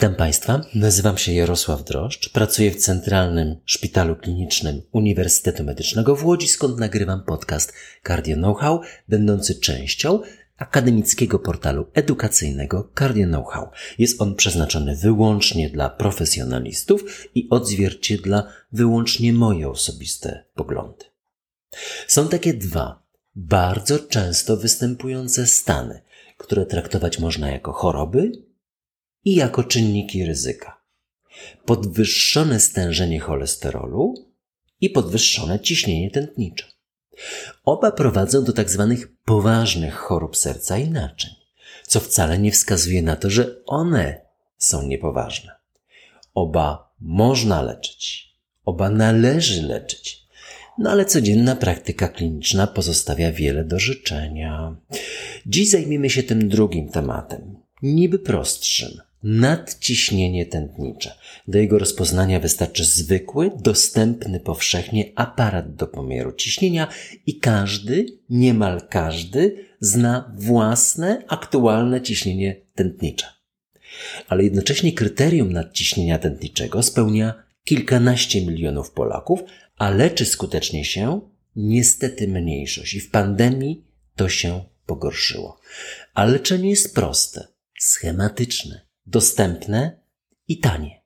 Witam Państwa, nazywam się Jarosław Droszcz, pracuję w Centralnym Szpitalu Klinicznym Uniwersytetu Medycznego w Łodzi, skąd nagrywam podcast Cardio Know-how, będący częścią akademickiego portalu edukacyjnego Cardio Know-how. Jest on przeznaczony wyłącznie dla profesjonalistów i odzwierciedla wyłącznie moje osobiste poglądy. Są takie dwa bardzo często występujące stany, które traktować można jako choroby i jako czynniki ryzyka. Podwyższone stężenie cholesterolu i podwyższone ciśnienie tętnicze. Oba prowadzą do tak zwanych poważnych chorób serca i naczyń, co wcale nie wskazuje na to, że one są niepoważne. Oba można leczyć, oba należy leczyć, no ale codzienna praktyka kliniczna pozostawia wiele do życzenia. Dziś zajmiemy się tym drugim tematem, niby prostszym nadciśnienie tętnicze. Do jego rozpoznania wystarczy zwykły, dostępny powszechnie aparat do pomiaru ciśnienia i każdy, niemal każdy, zna własne, aktualne ciśnienie tętnicze. Ale jednocześnie kryterium nadciśnienia tętniczego spełnia kilkanaście milionów Polaków, a leczy skutecznie się niestety mniejszość i w pandemii to się pogorszyło. A leczenie jest proste, schematyczne dostępne i tanie.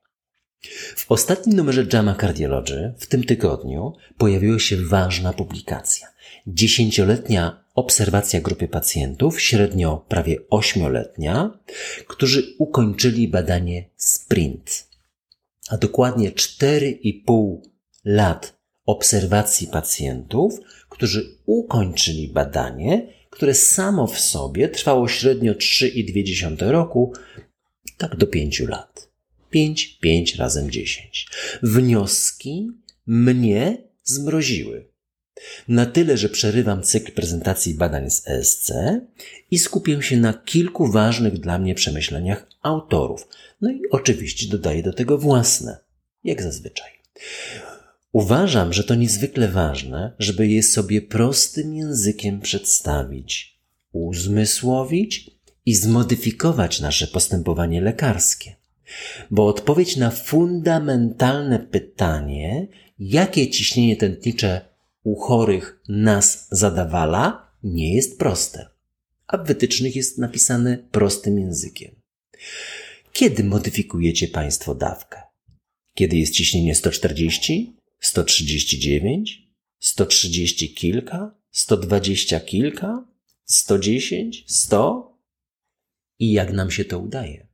W ostatnim numerze JAMA Cardiology w tym tygodniu pojawiła się ważna publikacja. Dziesięcioletnia obserwacja grupy pacjentów, średnio prawie ośmioletnia, którzy ukończyli badanie SPRINT. A dokładnie 4,5 lat obserwacji pacjentów, którzy ukończyli badanie, które samo w sobie trwało średnio 3,2 roku, tak do pięciu lat. Pięć, pięć razem dziesięć. Wnioski mnie zmroziły. Na tyle, że przerywam cykl prezentacji badań z ESC i skupię się na kilku ważnych dla mnie przemyśleniach autorów. No i oczywiście dodaję do tego własne, jak zazwyczaj. Uważam, że to niezwykle ważne, żeby je sobie prostym językiem przedstawić, uzmysłowić i zmodyfikować nasze postępowanie lekarskie. Bo odpowiedź na fundamentalne pytanie, jakie ciśnienie tętnicze u chorych nas zadawala, nie jest proste. A w wytycznych jest napisane prostym językiem. Kiedy modyfikujecie Państwo dawkę? Kiedy jest ciśnienie 140, 139, 130 kilka, 120 kilka, 110, 100? I jak nam się to udaje.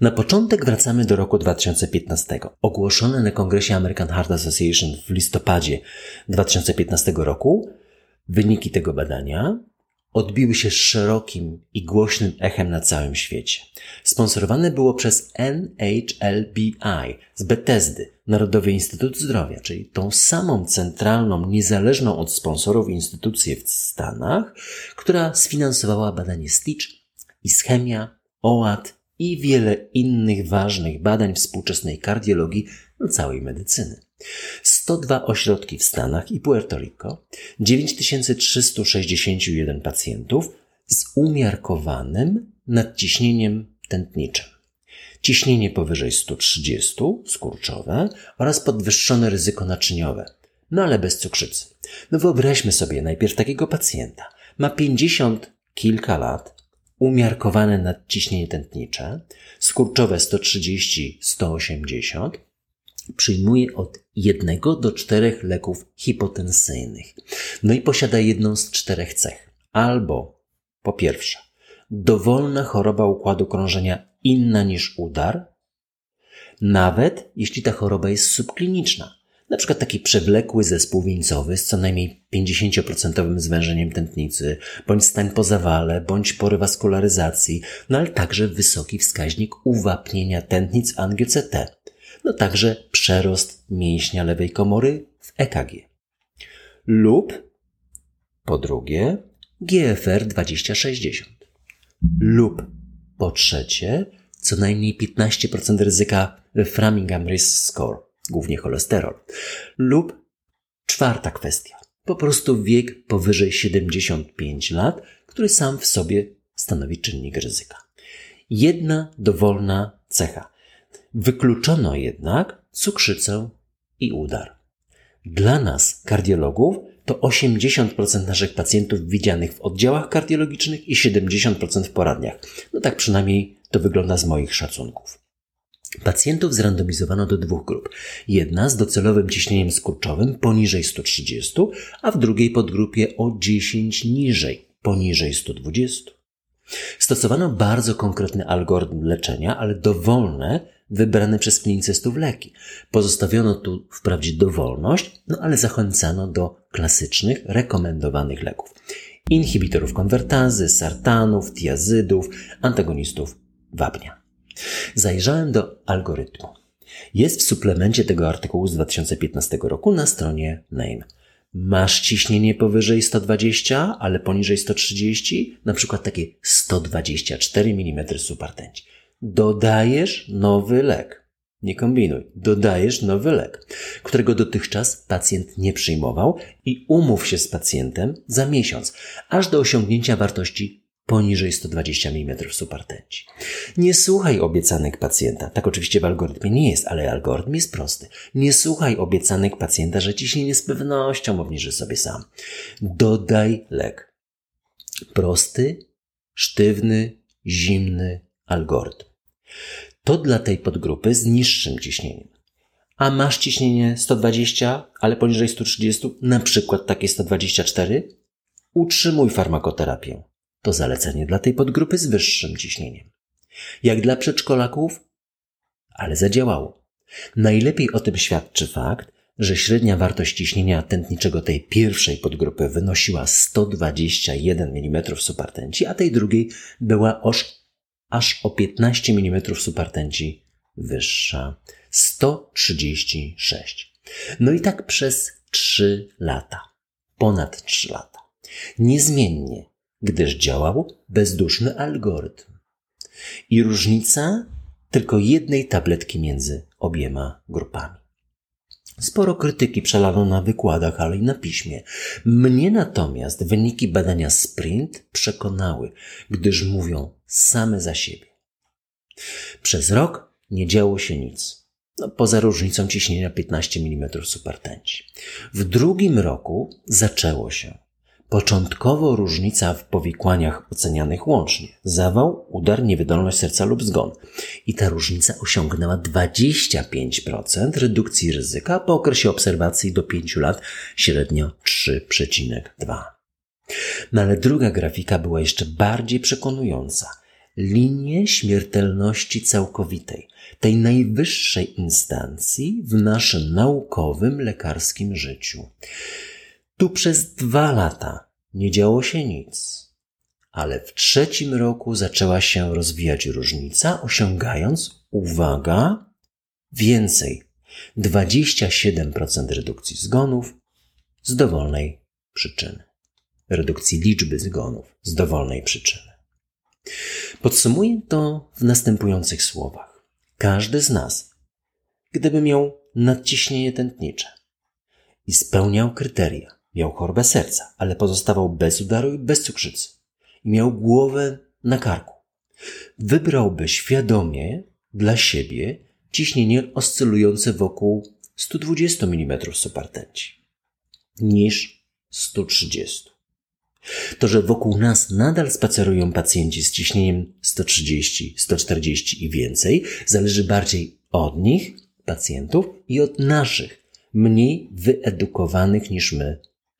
Na początek wracamy do roku 2015. Ogłoszone na kongresie American Heart Association w listopadzie 2015 roku wyniki tego badania odbiły się szerokim i głośnym echem na całym świecie. Sponsorowane było przez NHLBI z Bethesdy, Narodowy Instytut Zdrowia, czyli tą samą centralną, niezależną od sponsorów instytucję w Stanach, która sfinansowała badanie Stitch, Ischemia, OAT i wiele innych ważnych badań współczesnej kardiologii no całej medycyny. 102 ośrodki w Stanach i Puerto Rico, 9361 pacjentów z umiarkowanym nadciśnieniem tętniczym. Ciśnienie powyżej 130, skurczowe oraz podwyższone ryzyko naczyniowe, no ale bez cukrzycy. No wyobraźmy sobie najpierw takiego pacjenta. Ma 50 kilka lat, umiarkowane nadciśnienie tętnicze, skurczowe 130-180, przyjmuje od jednego do czterech leków hipotensyjnych. No i posiada jedną z czterech cech. Albo, po pierwsze, dowolna choroba układu krążenia inna niż udar, nawet jeśli ta choroba jest subkliniczna. Na przykład taki przewlekły zespół wieńcowy z co najmniej 50% zwężeniem tętnicy, bądź stań po zawale, bądź po rewaskularyzacji, no ale także wysoki wskaźnik uwapnienia tętnic angio-CT no także przerost mięśnia lewej komory w EKG. Lub po drugie GFR 2060. Lub po trzecie co najmniej 15% ryzyka Framingham Risk Score, głównie cholesterol. Lub czwarta kwestia. Po prostu wiek powyżej 75 lat, który sam w sobie stanowi czynnik ryzyka. Jedna dowolna cecha. Wykluczono jednak cukrzycę i udar. Dla nas, kardiologów, to 80% naszych pacjentów widzianych w oddziałach kardiologicznych i 70% w poradniach. No tak przynajmniej to wygląda z moich szacunków. Pacjentów zrandomizowano do dwóch grup. Jedna z docelowym ciśnieniem skurczowym poniżej 130, a w drugiej podgrupie o 10 niżej, poniżej 120. Stosowano bardzo konkretny algorytm leczenia, ale dowolne, wybrane przez klinicystów leki. Pozostawiono tu wprawdzie dowolność, no ale zachęcano do klasycznych, rekomendowanych leków. Inhibitorów konwertazy, sartanów, tiazydów, antagonistów wapnia. Zajrzałem do algorytmu. Jest w suplemencie tego artykułu z 2015 roku na stronie Name. Masz ciśnienie powyżej 120, ale poniżej 130, na przykład takie 124 mm supertenci. Dodajesz nowy lek. Nie kombinuj. Dodajesz nowy lek, którego dotychczas pacjent nie przyjmował i umów się z pacjentem za miesiąc, aż do osiągnięcia wartości poniżej 120 mm supertenci. Nie słuchaj obiecanek pacjenta. Tak oczywiście w algorytmie nie jest, ale algorytm jest prosty. Nie słuchaj obiecanek pacjenta, że ciśnienie z pewnością obniży sobie sam. Dodaj lek. Prosty, sztywny, zimny algorytm. To dla tej podgrupy z niższym ciśnieniem. A masz ciśnienie 120, ale poniżej 130, na przykład takie 124? Utrzymuj farmakoterapię to zalecenie dla tej podgrupy z wyższym ciśnieniem. Jak dla przedszkolaków, ale zadziałało. Najlepiej o tym świadczy fakt, że średnia wartość ciśnienia tętniczego tej pierwszej podgrupy wynosiła 121 mm supartenci, a tej drugiej była aż, aż o 15 mm supartenci wyższa 136. No i tak przez 3 lata. Ponad 3 lata. Niezmiennie gdyż działał bezduszny algorytm. I różnica tylko jednej tabletki między obiema grupami. Sporo krytyki przelano na wykładach, ale i na piśmie. Mnie natomiast wyniki badania Sprint przekonały, gdyż mówią same za siebie. Przez rok nie działo się nic. No, poza różnicą ciśnienia 15 mm supertenci. W drugim roku zaczęło się. Początkowo różnica w powikłaniach ocenianych łącznie. Zawał, udar, niewydolność serca lub zgon. I ta różnica osiągnęła 25% redukcji ryzyka po okresie obserwacji do 5 lat, średnio 3,2. No ale druga grafika była jeszcze bardziej przekonująca. Linie śmiertelności całkowitej, tej najwyższej instancji w naszym naukowym, lekarskim życiu. Tu przez dwa lata nie działo się nic, ale w trzecim roku zaczęła się rozwijać różnica, osiągając, uwaga, więcej 27% redukcji zgonów z dowolnej przyczyny. Redukcji liczby zgonów z dowolnej przyczyny. Podsumuję to w następujących słowach. Każdy z nas, gdyby miał nadciśnienie tętnicze i spełniał kryteria, Miał chorobę serca, ale pozostawał bez udaru i bez cukrzycy. I miał głowę na karku. Wybrałby świadomie dla siebie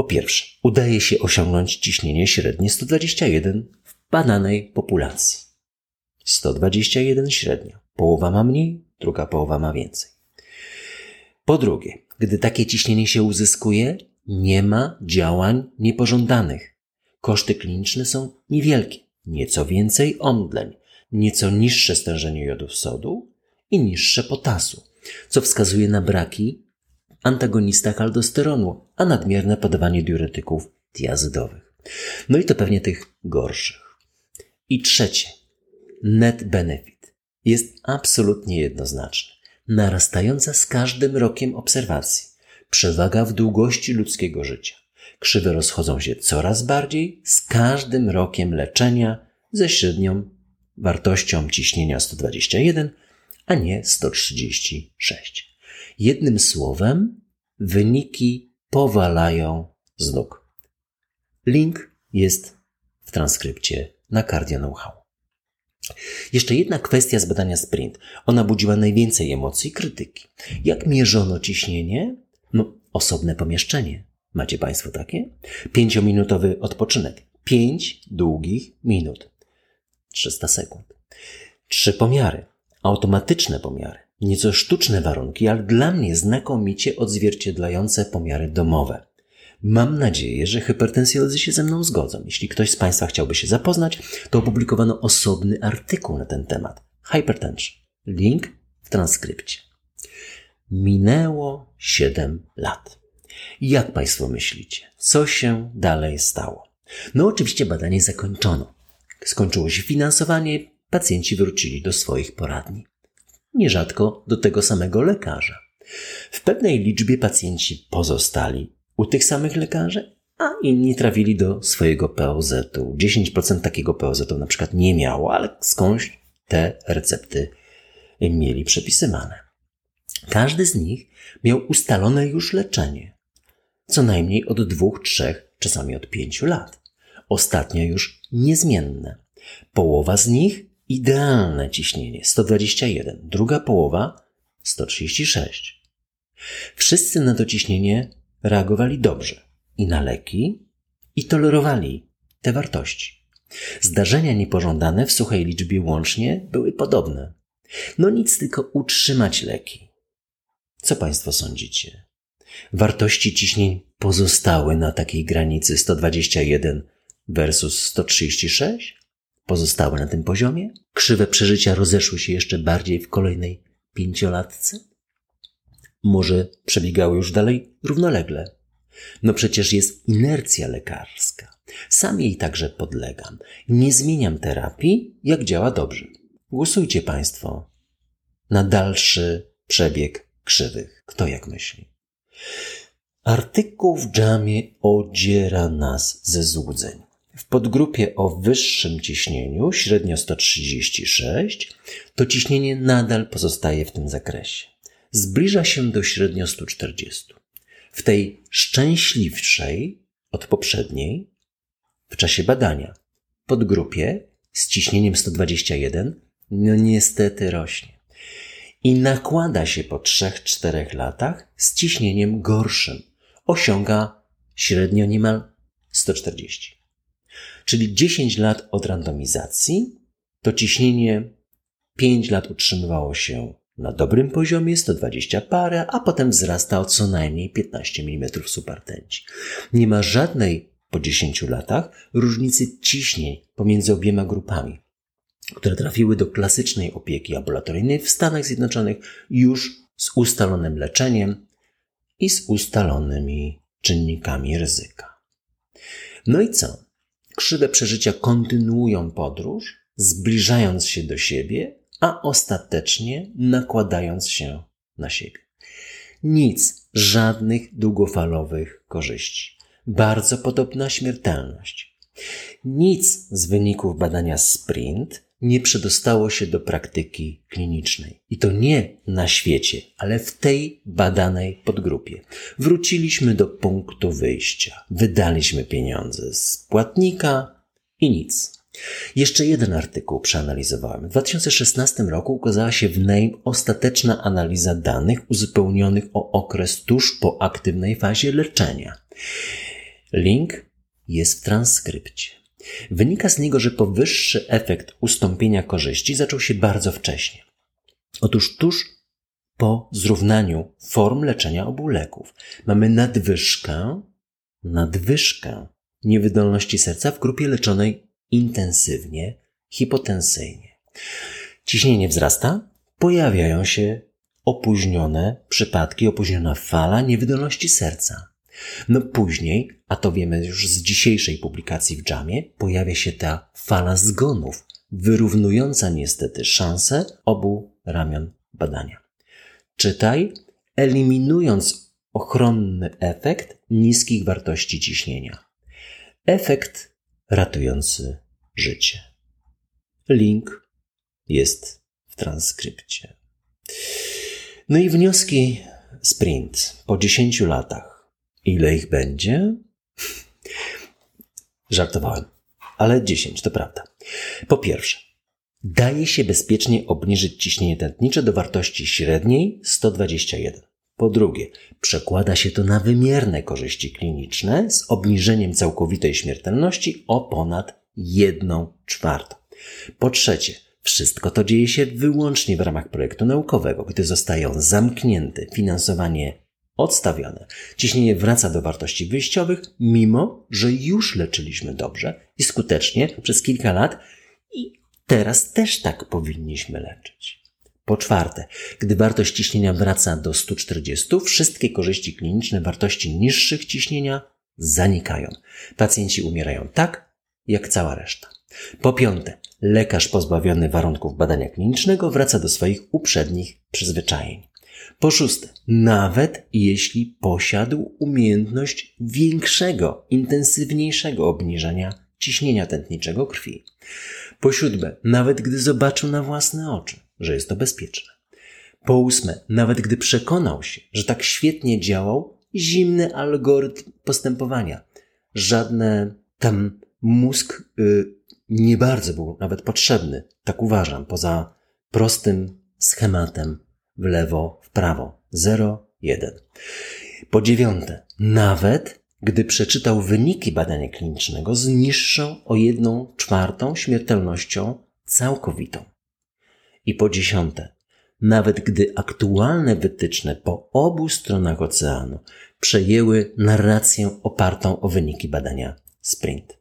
po pierwsze, udaje się osiągnąć ciśnienie średnie 121 w badanej populacji. 121 średnio. Połowa ma mniej, druga połowa ma więcej. Po drugie, gdy takie ciśnienie się uzyskuje, nie ma działań niepożądanych. Koszty kliniczne są niewielkie. Nieco więcej omdleń, nieco niższe stężenie jodów sodu i niższe potasu. co wskazuje na braki antagonistach aldosteronu, a nadmierne podawanie diuretyków diazydowych. No i to pewnie tych gorszych. I trzecie, net benefit jest absolutnie jednoznaczny. Narastająca z każdym rokiem obserwacji. Przewaga w długości ludzkiego życia. Krzywe rozchodzą się coraz bardziej z każdym rokiem leczenia ze średnią wartością ciśnienia 121, a nie 136. Jednym słowem, wyniki powalają z nóg. Link jest w transkrypcie na Cardio Know-how. Jeszcze jedna kwestia z badania Sprint. Ona budziła najwięcej emocji i krytyki. Jak mierzono ciśnienie? No, osobne pomieszczenie. Macie Państwo takie? Pięciominutowy odpoczynek. Pięć długich minut. 300 sekund. Trzy pomiary. Automatyczne pomiary. Nieco sztuczne warunki, ale dla mnie znakomicie odzwierciedlające pomiary domowe. Mam nadzieję, że hypertensjolodzy się ze mną zgodzą. Jeśli ktoś z Państwa chciałby się zapoznać, to opublikowano osobny artykuł na ten temat. Hypertension. Link w transkrypcie. Minęło 7 lat. Jak Państwo myślicie, co się dalej stało? No oczywiście badanie zakończono. Skończyło się finansowanie, pacjenci wrócili do swoich poradni. Nierzadko do tego samego lekarza. W pewnej liczbie pacjenci pozostali u tych samych lekarzy, a inni trafili do swojego POZ-u. 10% takiego POZ-u na przykład nie miało, ale skądś te recepty mieli przepisywane. Każdy z nich miał ustalone już leczenie. Co najmniej od dwóch, trzech, czasami od pięciu lat. Ostatnio już niezmienne. Połowa z nich idealne ciśnienie 121, druga połowa 136. Wszyscy na to ciśnienie reagowali dobrze i na leki, i tolerowali te wartości. Zdarzenia niepożądane w suchej liczbie łącznie były podobne. No nic, tylko utrzymać leki. Co Państwo sądzicie? Wartości ciśnień pozostały na takiej granicy 121 versus 136? Pozostały na tym poziomie? Krzywe przeżycia rozeszły się jeszcze bardziej w kolejnej pięciolatce? Może przebiegały już dalej równolegle? No przecież jest inercja lekarska. Sam jej także podlegam. Nie zmieniam terapii, jak działa dobrze. Głosujcie Państwo na dalszy przebieg krzywych. Kto jak myśli? Artykuł w dżamie odziera nas ze złudzeń. W podgrupie o wyższym ciśnieniu, średnio 136, to ciśnienie nadal pozostaje w tym zakresie. Zbliża się do średnio 140. W tej szczęśliwszej od poprzedniej, w czasie badania, podgrupie z ciśnieniem 121, no niestety rośnie. I nakłada się po 3-4 latach z ciśnieniem gorszym. Osiąga średnio niemal 140. Czyli 10 lat od randomizacji, to ciśnienie 5 lat utrzymywało się na dobrym poziomie, 120 parę, a potem wzrasta o co najmniej 15 mm supertęci. Nie ma żadnej po 10 latach różnicy ciśnień pomiędzy obiema grupami, które trafiły do klasycznej opieki ambulatoryjnej w Stanach Zjednoczonych już z ustalonym leczeniem i z ustalonymi czynnikami ryzyka. No i co? Krzywe przeżycia kontynuują podróż, zbliżając się do siebie, a ostatecznie nakładając się na siebie. Nic, żadnych długofalowych korzyści. Bardzo podobna śmiertelność. Nic z wyników badania SPRINT nie przedostało się do praktyki klinicznej. I to nie na świecie, ale w tej badanej podgrupie. Wróciliśmy do punktu wyjścia. Wydaliśmy pieniądze z płatnika i nic. Jeszcze jeden artykuł przeanalizowałem. W 2016 roku ukazała się w NAME ostateczna analiza danych uzupełnionych o okres tuż po aktywnej fazie leczenia. Link jest w transkrypcie. Wynika z niego, że powyższy efekt ustąpienia korzyści zaczął się bardzo wcześnie. Otóż tuż po zrównaniu form leczenia obu leków mamy nadwyżkę, nadwyżkę niewydolności serca w grupie leczonej intensywnie, hipotensyjnie. Ciśnienie wzrasta, pojawiają się opóźnione przypadki, opóźniona fala niewydolności serca. No później, a to wiemy już z dzisiejszej publikacji w Jamie, pojawia się ta fala zgonów, wyrównująca niestety szanse obu ramion badania. Czytaj, eliminując ochronny efekt niskich wartości ciśnienia. Efekt ratujący życie. Link jest w transkrypcie. No i wnioski sprint po 10 latach. Ile ich będzie? Żartowałem, ale 10 to prawda. Po pierwsze, daje się bezpiecznie obniżyć ciśnienie tętnicze do wartości średniej 121. Po drugie, przekłada się to na wymierne korzyści kliniczne z obniżeniem całkowitej śmiertelności o ponad 1 czwartą. Po trzecie, wszystko to dzieje się wyłącznie w ramach projektu naukowego, gdy zostają zamknięte, finansowanie odstawione. Ciśnienie wraca do wartości wyjściowych, mimo że już leczyliśmy dobrze i skutecznie przez kilka lat i teraz też tak powinniśmy leczyć. Po czwarte, gdy wartość ciśnienia wraca do 140, wszystkie korzyści kliniczne wartości niższych ciśnienia zanikają. Pacjenci umierają tak, jak cała reszta. Po piąte, lekarz pozbawiony warunków badania klinicznego wraca do swoich uprzednich przyzwyczajeń. Po szóste, nawet jeśli posiadł umiejętność większego, intensywniejszego obniżania ciśnienia tętniczego krwi. Po siódme, nawet gdy zobaczył na własne oczy, że jest to bezpieczne. Po ósme, nawet gdy przekonał się, że tak świetnie działał zimny algorytm postępowania. Żadne tam mózg y, nie bardzo był nawet potrzebny, tak uważam, poza prostym schematem w lewo, w prawo. 0, 1. Po dziewiąte, nawet gdy przeczytał wyniki badania klinicznego z niższą o jedną czwartą śmiertelnością całkowitą. I po dziesiąte, nawet gdy aktualne wytyczne po obu stronach oceanu przejęły narrację opartą o wyniki badania Sprint.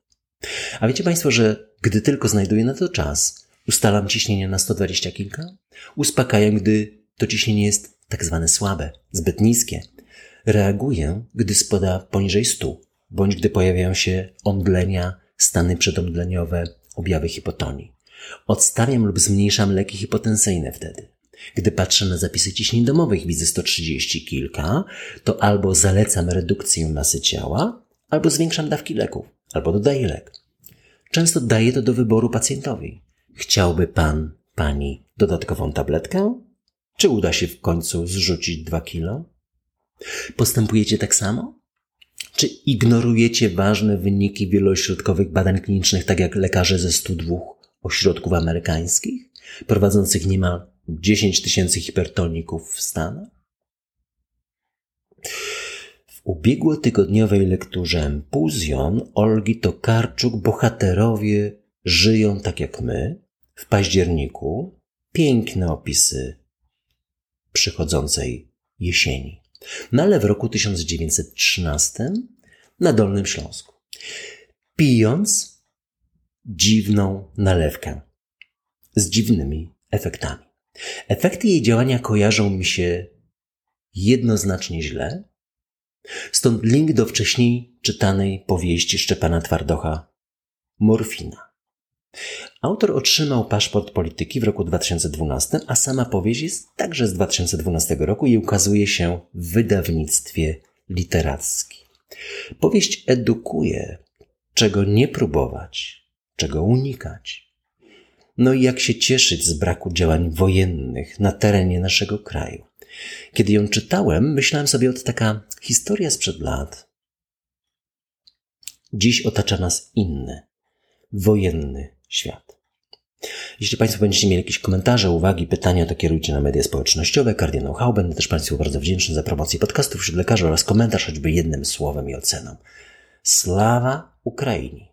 A wiecie Państwo, że gdy tylko znajduję na to czas, ustalam ciśnienie na 120 kilka? Uspokajam, gdy to ciśnienie jest tak zwane słabe, zbyt niskie. Reaguję, gdy spada poniżej 100, bądź gdy pojawiają się omdlenia, stany przedomdleniowe, objawy hipotonii. Odstawiam lub zmniejszam leki hipotensyjne wtedy. Gdy patrzę na zapisy ciśnień domowych, widzę 130 kilka, to albo zalecam redukcję masy ciała, albo zwiększam dawki leków, albo dodaję lek. Często daję to do wyboru pacjentowi. Chciałby pan, pani dodatkową tabletkę? Czy uda się w końcu zrzucić dwa kilo? Postępujecie tak samo? Czy ignorujecie ważne wyniki wielośrodkowych badań klinicznych, tak jak lekarze ze 102 ośrodków amerykańskich, prowadzących niemal 10 tysięcy hipertoników w Stanach? W ubiegłotygodniowej lekturze Puzjon Olgi Tokarczuk bohaterowie żyją tak jak my w październiku piękne opisy przychodzącej jesieni. No ale w roku 1913 na Dolnym Śląsku. Pijąc dziwną nalewkę z dziwnymi efektami. Efekty jej działania kojarzą mi się jednoznacznie źle, stąd link do wcześniej czytanej powieści Szczepana Twardocha Morfina. Autor otrzymał paszport polityki w roku 2012, a sama powieść jest także z 2012 roku i ukazuje się w wydawnictwie literackim. Powieść edukuje, czego nie próbować, czego unikać. No i jak się cieszyć z braku działań wojennych na terenie naszego kraju. Kiedy ją czytałem, myślałem sobie, od taka historia sprzed lat. Dziś otacza nas inny, wojenny świat. Jeśli Państwo będziecie mieli jakieś komentarze, uwagi, pytania, to kierujcie na media społecznościowe, Cardinal How. Będę też Państwu bardzo wdzięczny za promocję podcastów wśród lekarzy oraz komentarz choćby jednym słowem i oceną. Sława Ukrainie!